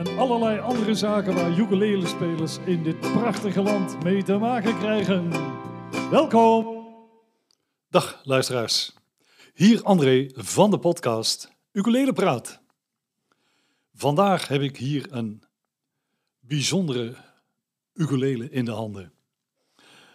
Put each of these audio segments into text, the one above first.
en allerlei andere zaken waar ukulele-spelers in dit prachtige land mee te maken krijgen. Welkom! Dag luisteraars, hier André van de podcast Ukulele Praat. Vandaag heb ik hier een bijzondere ukulele in de handen.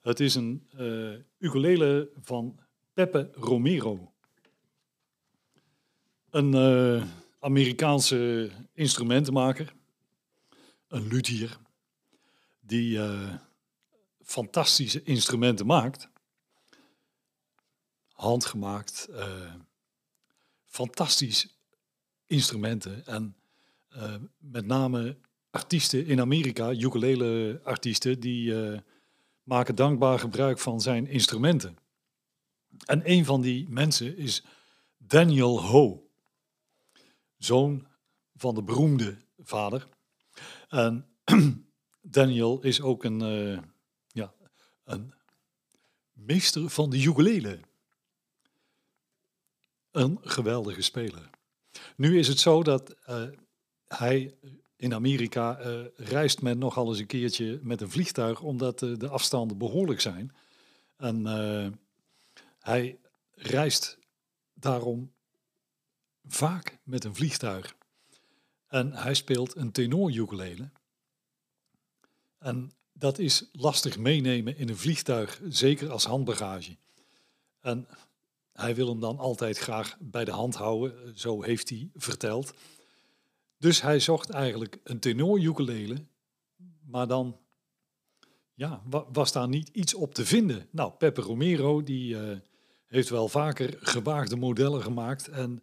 Het is een uh, ukulele van Pepe Romero. Een... Uh, Amerikaanse instrumentenmaker, een luthier, die uh, fantastische instrumenten maakt. Handgemaakt, uh, fantastisch instrumenten. En uh, met name artiesten in Amerika, ukulele-artiesten, die maken dankbaar gebruik van zijn instrumenten. En een van die mensen is Daniel Ho zoon van de beroemde vader. En Daniel is ook een, uh, ja, een meester van de ukulele. Een geweldige speler. Nu is het zo dat uh, hij in Amerika uh, reist men nogal eens een keertje met een vliegtuig, omdat de afstanden behoorlijk zijn. En hij reist daarom vaak met een vliegtuig. En hij speelt een tenor ukulele. En dat is lastig meenemen in een vliegtuig, zeker als handbagage. En hij wil hem dan altijd graag bij de hand houden, zo heeft hij verteld. Dus hij zocht eigenlijk een tenor ukulele, maar dan ja, was daar niet iets op te vinden. Nou, Pepe Romero die uh, heeft wel vaker gewaagde modellen gemaakt en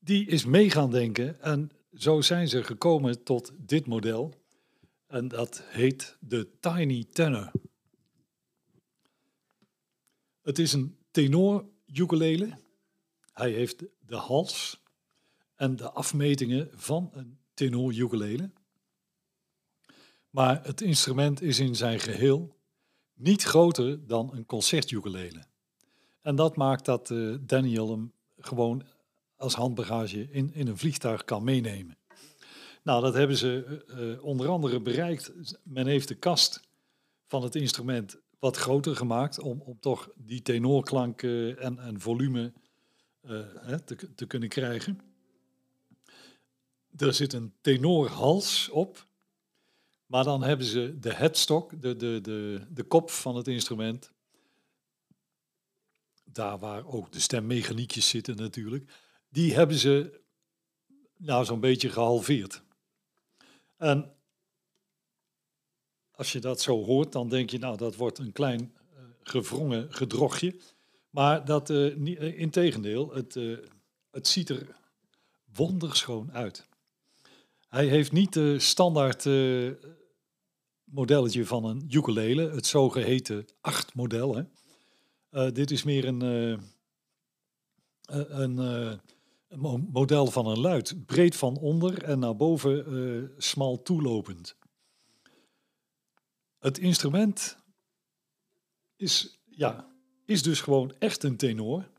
die is mee gaan denken en zo zijn ze gekomen tot dit model. En dat heet de Tiny Tenor. Het is een tenor ukulele. Hij heeft de hals en de afmetingen van een tenor ukulele. Maar het instrument is in zijn geheel niet groter dan een concert ukulele. En dat maakt dat uh, Daniel hem gewoon als handbagage in, in een vliegtuig kan meenemen. Nou, dat hebben ze uh, onder andere bereikt. Men heeft de kast van het instrument wat groter gemaakt om, om toch die tenorklank en, en volume uh, hè, te, te kunnen krijgen. Er zit een tenorhals op, maar dan hebben ze de headstock, de, de, de, de kop van het instrument, daar waar ook de stemmechaniekjes zitten natuurlijk, die hebben ze nou zo'n beetje gehalveerd. En als je dat zo hoort, dan denk je, nou, dat wordt een klein uh, gevrongen gedrochtje. Maar dat, uh, uh, in tegendeel, het, het ziet er wonderschoon uit. Hij heeft niet de standaard modelletje van een ukulele, het zogeheten 8 model. Dit is meer een, een model van een luid, breed van onder en naar boven uh, smal toelopend. Het instrument is, ja, is dus gewoon echt een tenor.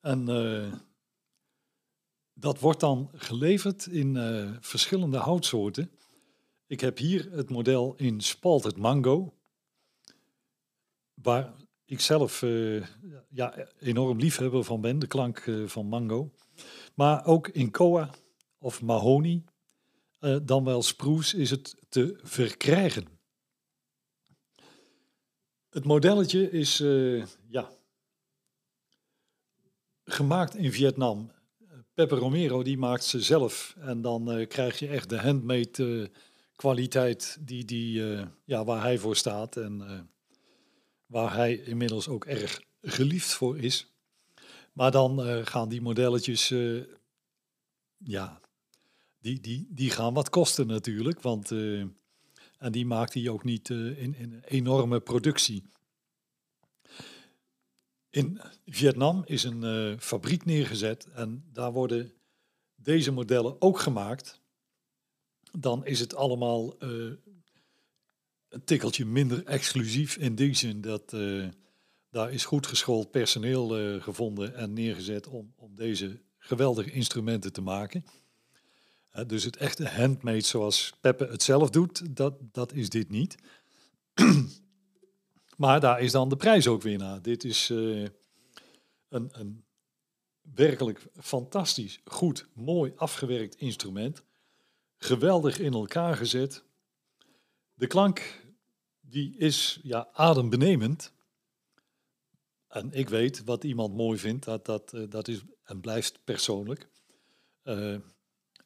En uh, dat wordt dan geleverd in uh, verschillende houtsoorten. Ik heb hier het model in Spalted Mango, waar ik zelf uh, ja, enorm liefhebber van ben, de klank uh, van mango. Maar ook in Koa of Mahoney, uh, dan wel spruce, is het te verkrijgen. Het modelletje is ja, gemaakt in Vietnam. Pepe Romero die maakt ze zelf. En dan krijg je echt de handmade kwaliteit die, die, ja, waar hij voor staat. En waar hij inmiddels ook erg geliefd voor is. Maar dan uh, gaan die modelletjes, uh, ja, die, die, die gaan wat kosten natuurlijk, want eh, en die maakt hij ook niet eh, in, in een enorme productie. In Vietnam is een eh, fabriek neergezet en daar worden deze modellen ook gemaakt. Dan is het allemaal eh, een tikkeltje minder exclusief in die zin dat eh, daar is goed geschoold personeel eh, gevonden en neergezet om, om deze geweldige instrumenten te maken. Eh, dus het echte handmade zoals Peppe het zelf doet, dat, dat is dit niet. maar daar is dan de prijs ook weer naar. Dit is een, een werkelijk fantastisch, goed, mooi afgewerkt instrument. Geweldig in elkaar gezet. De klank die is ja, adembenemend. En ik weet wat iemand mooi vindt, dat, dat, eh, dat is en blijft persoonlijk. Eh,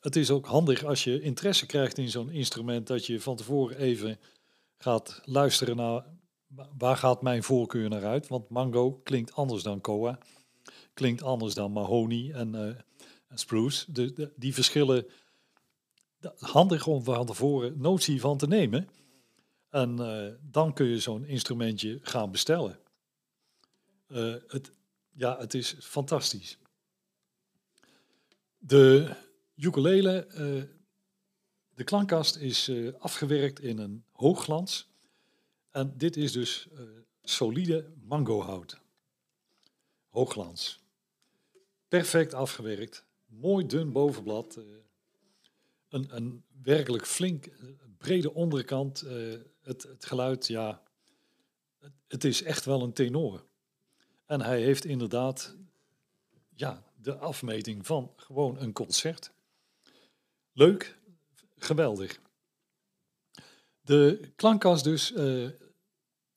het is ook handig als je interesse krijgt in zo'n instrument, dat je van tevoren even gaat luisteren naar wa- waar gaat mijn voorkeur naar uit. Want mango klinkt anders dan koa, klinkt anders dan mahogany en, eh, en spruce. De, die verschillen, handig om van tevoren notie van te nemen. En eh, dan kun je zo'n instrumentje gaan bestellen. Eh, het, ja, het is fantastisch. De ukulele, eh, de klankkast is afgewerkt in een hoogglans. En dit is dus solide mangohout. Hoogglans. Perfect afgewerkt. Mooi dun bovenblad. een, een werkelijk flink brede onderkant. Het, het geluid, ja, het, het is echt wel een tenor. En hij heeft inderdaad ja, de afmeting van gewoon een concert. Leuk, geweldig. De klankkast dus eh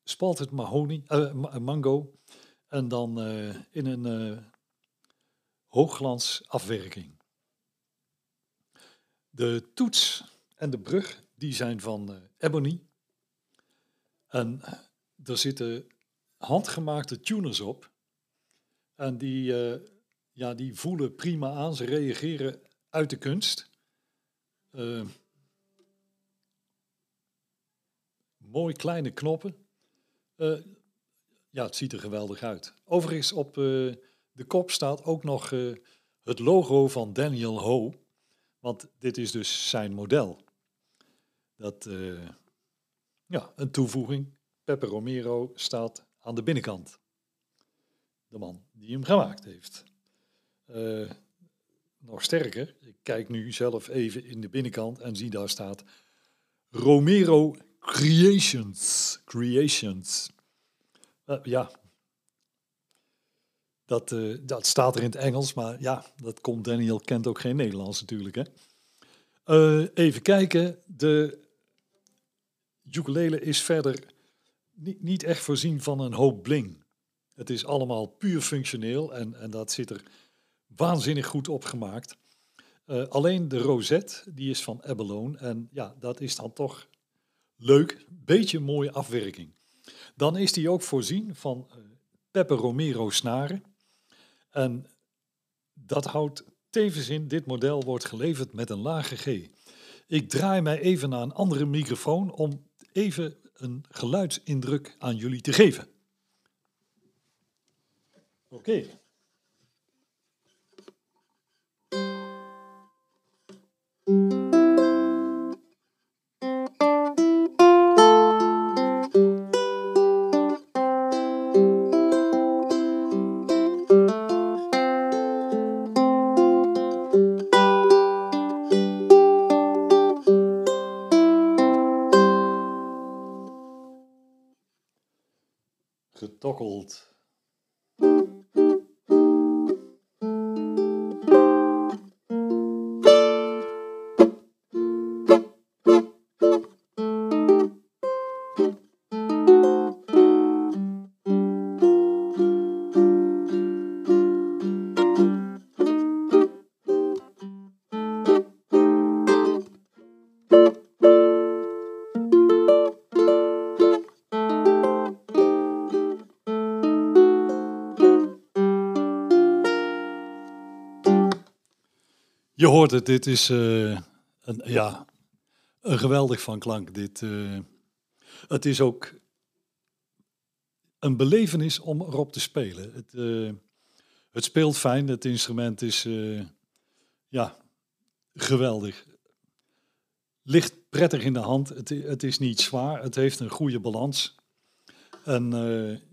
spalted mahogany, eh, ma- mango en dan eh, in een eh, hoogglans afwerking. De toets en de brug die zijn van eh, ebony. En er zitten handgemaakte tuners op. En die, eh, ja, die voelen prima aan. Ze reageren uit de kunst. Eh, mooi kleine knoppen. Eh, ja, het ziet er geweldig uit. Overigens op eh, de kop staat ook nog eh, het logo van Daniel Ho. Want dit is dus zijn model. Dat, eh, ja, een toevoeging. Pepe Romero staat aan de binnenkant. De man die hem gemaakt heeft. Eh, nog sterker, ik kijk nu zelf even in de binnenkant en zie daar staat Romero Creations. Creations. Eh, ja, dat, eh, dat staat er in het Engels, maar ja, dat komt Daniel kent ook geen Nederlands natuurlijk. Hè? Even kijken, de ukulele is verder niet, niet echt voorzien van een hoop bling. Het is allemaal puur functioneel en, en dat zit er waanzinnig goed op gemaakt. Eh, alleen de rozet, die is van Abalone en ja, dat is dan toch leuk, beetje mooie afwerking. Dan is die ook voorzien van eh, Pepe Romero snaren. En dat houdt tevens in, dit model wordt geleverd met een lage G. Ik draai mij even naar een andere microfoon om even een geluidsindruk aan jullie te geven. Oké. Je hoort het, dit is eh, een, ja, een geweldig van klank. Dit, eh, het is ook een belevenis om erop te spelen. Het, eh, het speelt fijn, het instrument is ja, geweldig. Ligt prettig in de hand, het, het, is niet zwaar, het heeft een goede balans. En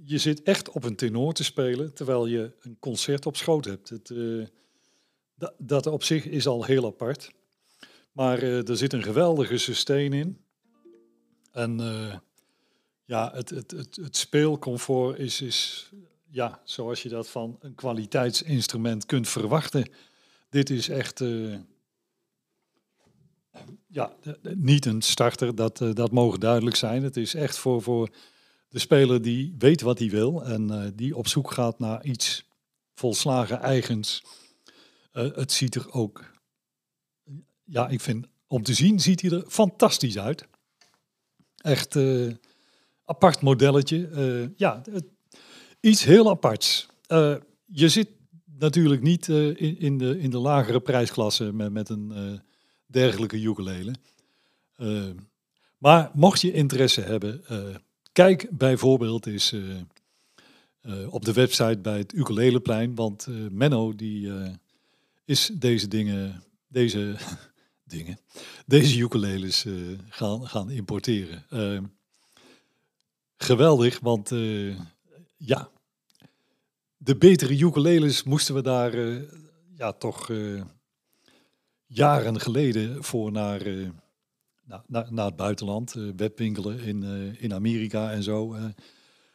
je zit echt op een tenor te spelen, terwijl je een concert op schoot hebt. Het, dat, op zich is al heel apart. Maar uh, er zit een geweldige sustain in. En uh, ja, het, het, het, het speelcomfort is, is ja, zoals je dat van een kwaliteitsinstrument kunt verwachten. Dit is echt uh, ja, niet een starter, dat, dat mogen duidelijk zijn. Het is echt voor, voor de speler die weet wat hij wil en die op zoek gaat naar iets volslagen eigens. Het ziet er ook ja, ik vind om te zien ziet hij er fantastisch uit. Echt uh, apart modelletje. Uh, ja, iets heel aparts. Je zit natuurlijk niet in, in, de, in de lagere prijsklasse met, met een dergelijke ukulele. maar mocht je interesse hebben, kijk bijvoorbeeld eens op de website bij het Ukuleleplein, want Menno die is deze dingen, deze dingen, deze ukuleles uh, gaan, gaan importeren. Uh, geweldig, want uh, ja, de betere ukuleles moesten we daar uh, ja, toch jaren geleden voor naar, naar, naar, het buitenland, webwinkelen in, in Amerika en zo.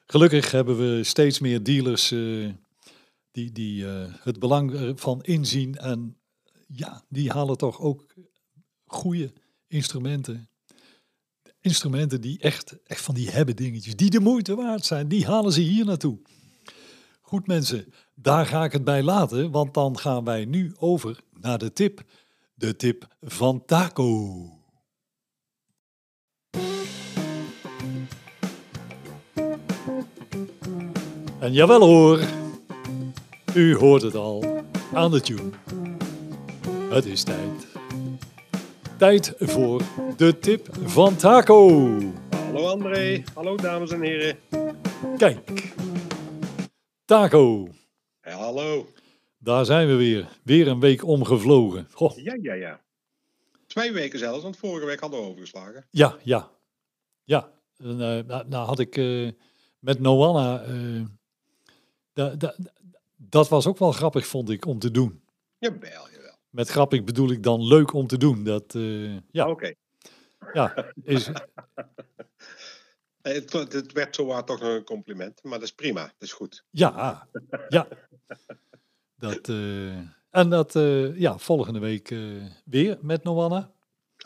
gelukkig hebben we steeds meer dealers die, die het belang van inzien en ja, die halen toch ook goede instrumenten. Instrumenten die echt, echt van die hebben dingetjes, die de moeite waard zijn, die halen ze hier naartoe. Goed mensen, daar ga ik het bij laten, want dan gaan wij nu over naar de tip. De tip van Taco. En jawel hoor, u hoort het al aan de tune. Het is tijd Tijd voor de tip van Taco. Hallo André, hallo dames en heren. Kijk, Taco. hallo. Daar zijn we weer. Weer een week omgevlogen. Ja, ja, ja. Twee weken zelfs, want vorige week hadden we overgeslagen. Ja, ja. Ja, en, uh, nou, nou, had ik uh, met Noanna... Uh, dat was ook wel grappig, vond ik, om te doen. Jawel, met grappig bedoel ik dan leuk om te doen. Dat, uh, ja. Oké. Ja, is... het, het werd zo toch nog een compliment, maar dat is prima, dat is goed. Ja, ja. Dat, uh, en dat, uh, ja, volgende week weer met Noanna.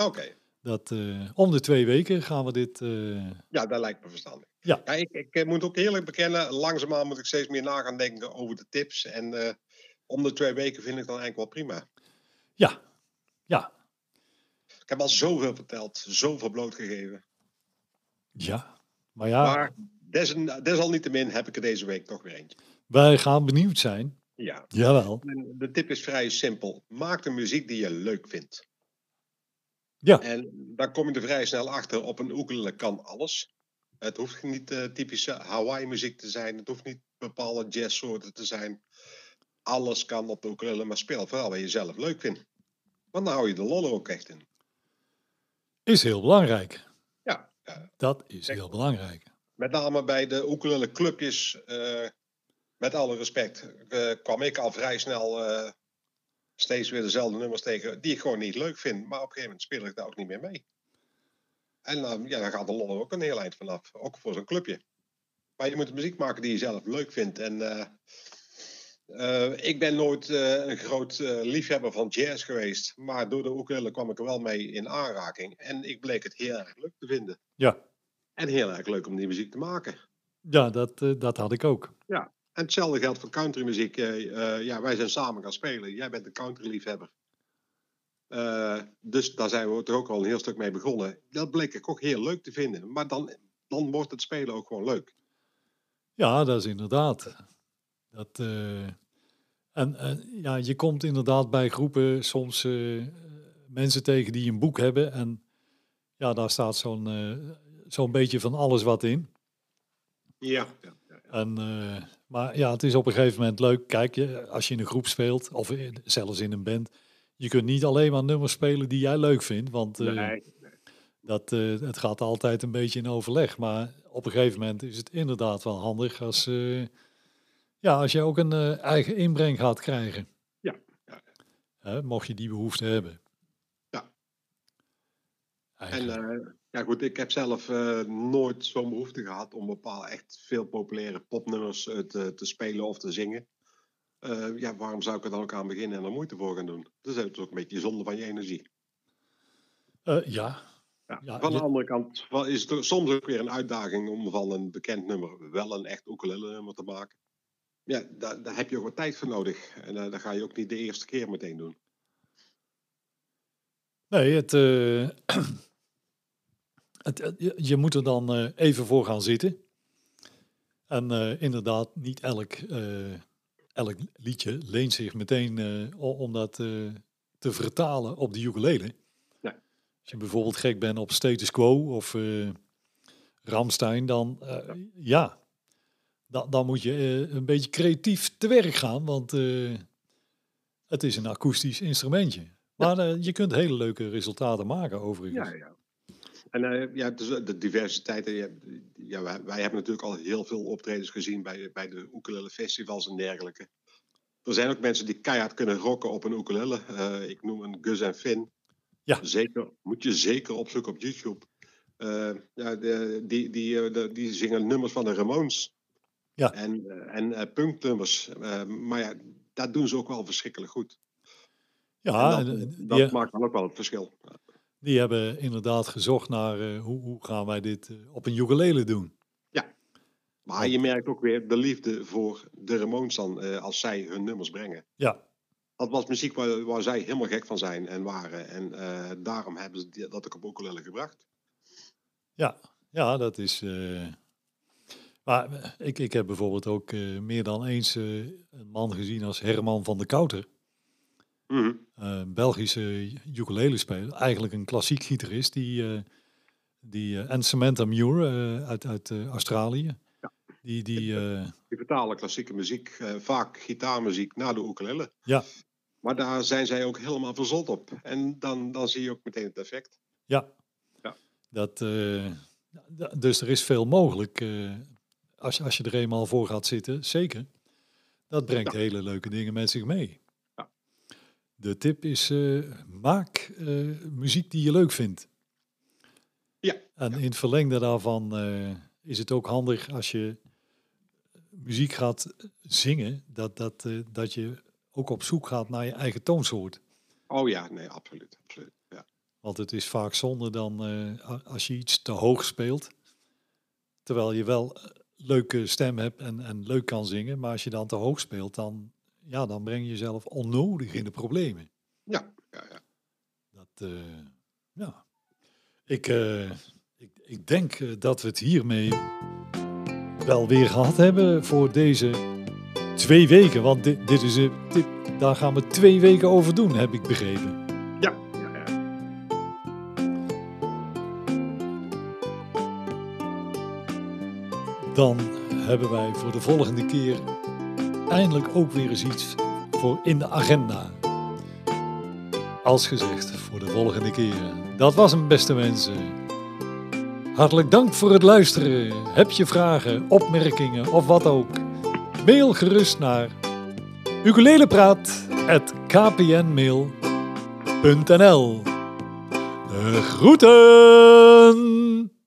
Oké. Dat om de twee weken gaan we dit. Ja, dat lijkt me verstandig. Ja. ja ik, ik, moet ook eerlijk bekennen, langzaamaan moet ik steeds meer na gaan denken over de tips. En om de twee weken vind ik dan eigenlijk wel prima. Ja, ja. Ik heb al zoveel verteld, zoveel blootgegeven. Ja, maar ja. Maar desalniettemin heb ik er deze week toch weer eentje. Wij gaan benieuwd zijn. Ja. Jawel. de tip is vrij simpel. Maak de muziek die je leuk vindt. Ja. En daar kom je er vrij snel achter. Op een oekelele kan alles. Het hoeft niet uh, typische Hawaii muziek te zijn. Het hoeft niet bepaalde jazzsoorten te zijn. Alles kan op de ukulele, maar speel vooral wat je zelf leuk vindt. Want dan hou je de lol er ook echt in. Is heel belangrijk. Ja. dat is heel belangrijk. Met name bij de ukulele clubjes, uh, met alle respect, uh, kwam ik al vrij snel steeds weer dezelfde nummers tegen die ik gewoon niet leuk vind. Maar op een gegeven moment speel ik daar ook niet meer mee. En dan, ja, dan gaat de lol ook een heel eind vanaf, ook voor zo'n clubje. Maar je moet muziek maken die je zelf leuk vindt. En uh, ik ben nooit uh, een groot liefhebber van jazz geweest, maar door de ukulele kwam ik er wel mee in aanraking. En ik bleek het heel erg leuk te vinden. Ja. En heel erg leuk om die muziek te maken. Ja, dat, dat had ik ook. Ja, en hetzelfde geldt voor countrymuziek. ja, wij zijn samen gaan spelen. Jij bent een countryliefhebber. dus daar zijn we er ook al een heel stuk mee begonnen. Dat bleek ik ook heel leuk te vinden. Maar dan, dan wordt het spelen ook gewoon leuk. Ja, dat is inderdaad. Dat, uh, en ja, je komt inderdaad bij groepen soms uh, mensen tegen die een boek hebben en ja, daar staat zo'n zo'n beetje van alles wat in. Ja, ja. En, eh, maar ja, het is op een gegeven moment leuk. Kijk, je, als je in een groep speelt, of in- zelfs in een band, je kunt niet alleen maar nummers spelen die jij leuk vindt, want eh, Nee, dat, eh, het gaat altijd een beetje in overleg. Maar op een gegeven moment is het inderdaad wel handig als, ja, als je ook een eigen inbreng gaat krijgen. Ja, mocht je die behoefte hebben. Ja. En Eigen- ja, goed, ik heb zelf eh, nooit zo'n behoefte gehad om bepaalde echt veel populaire popnummers eh, te, te spelen of te zingen. Eh, ja, waarom zou ik er dan ook aan beginnen en er moeite voor gaan doen? Dat is ook een beetje zonde van je energie. Ja, Ja. Ja, van de andere kant is het er soms ook weer een uitdaging om van een bekend nummer wel een echt ukulele nummer te maken. Ja, daar, daar heb je ook wat tijd voor nodig. En eh, dat ga je ook niet de eerste keer meteen doen. nee, het, het, je, moet er dan eh, even voor gaan zitten. En eh, inderdaad, niet elk, eh, elk liedje leent zich meteen om dat te vertalen op de ukulele. Nee. Als je bijvoorbeeld gek bent op status quo of Ramstein, dan eh, ja, dan, dan moet je een beetje creatief te werk gaan, want het is een akoestisch instrumentje. Maar je kunt hele leuke resultaten maken overigens. Ja, ja. En eh, ja, dus de diversiteit. eh, ja, ja, wij, wij hebben natuurlijk al heel veel optredens gezien bij, bij de ukulele festivals en dergelijke. Er zijn ook mensen die keihard kunnen rocken op een ukulele. Eh, ik noem een Gus en Finn. Ja. Zeker, moet je zeker opzoeken op YouTube. Eh, ja, de, die, die, eh, de- die zingen nummers van de Ramones. Ja. En, eh, en eh, punknummers. Eh, maar ja, dat doen ze ook wel verschrikkelijk goed. Ja, en dat eh, maakt dan ook wel het verschil. Die hebben inderdaad gezocht naar eh, hoe, hoe gaan wij dit eh, op een ukulele doen. Maar je merkt ook weer de liefde voor de Ramones dan, eh, als zij hun nummers brengen. Ja, Dat was muziek waar, waar zij helemaal gek van zijn en waren. En daarom hebben ze dat ook op ukulele gebracht. ja, ja, dat is. maar ik, ik heb bijvoorbeeld ook meer dan eens een man gezien als Herman van de Kouter. Mhm. eh, een Belgische ukulele-speler, eigenlijk een klassiek gitarist, die, eh, die eh, en Samantha Muir uit, uit Australië. Die, die, Die vertalen klassieke muziek, vaak gitaarmuziek, naar de ukulele. ja, Maar daar zijn zij ook helemaal verzot op. En dan, dan zie je ook meteen het effect. ja. Ja. Dat, dus er is veel mogelijk. als, je- als je er eenmaal voor gaat zitten, zeker. Dat brengt Ja. hele leuke dingen met zich mee. De tip is, eh, maak eh, muziek die je leuk vindt. Ja. En in het verlengde daarvan eh, is het ook handig als je muziek gaat zingen, dat, dat, dat je ook op zoek gaat naar je eigen toonsoort. Oh ja, nee, absoluut. absoluut. Ja. Want het is vaak zonde dan als je iets te hoog speelt, terwijl je wel leuke stem hebt en, en leuk kan zingen, maar als je dan te hoog speelt, dan, ja, dan breng je jezelf onnodig in de problemen. Ja, ja, ja. Dat, eh, ja. Ik, eh, ik, ik denk eh, dat we het hiermee wel weer gehad hebben voor deze twee weken. Want dit, dit is een dit, daar gaan we twee weken over doen, heb ik begrepen. ja, ja, ja. Dan hebben wij voor de volgende keer eindelijk ook weer eens iets voor in de agenda. Als gezegd, voor de volgende keer. Dat was hem, beste mensen. Hartelijk dank voor het luisteren. Heb je vragen, opmerkingen of wat ook? Mail gerust naar ukulelepraat.kpnmail.nl De groeten!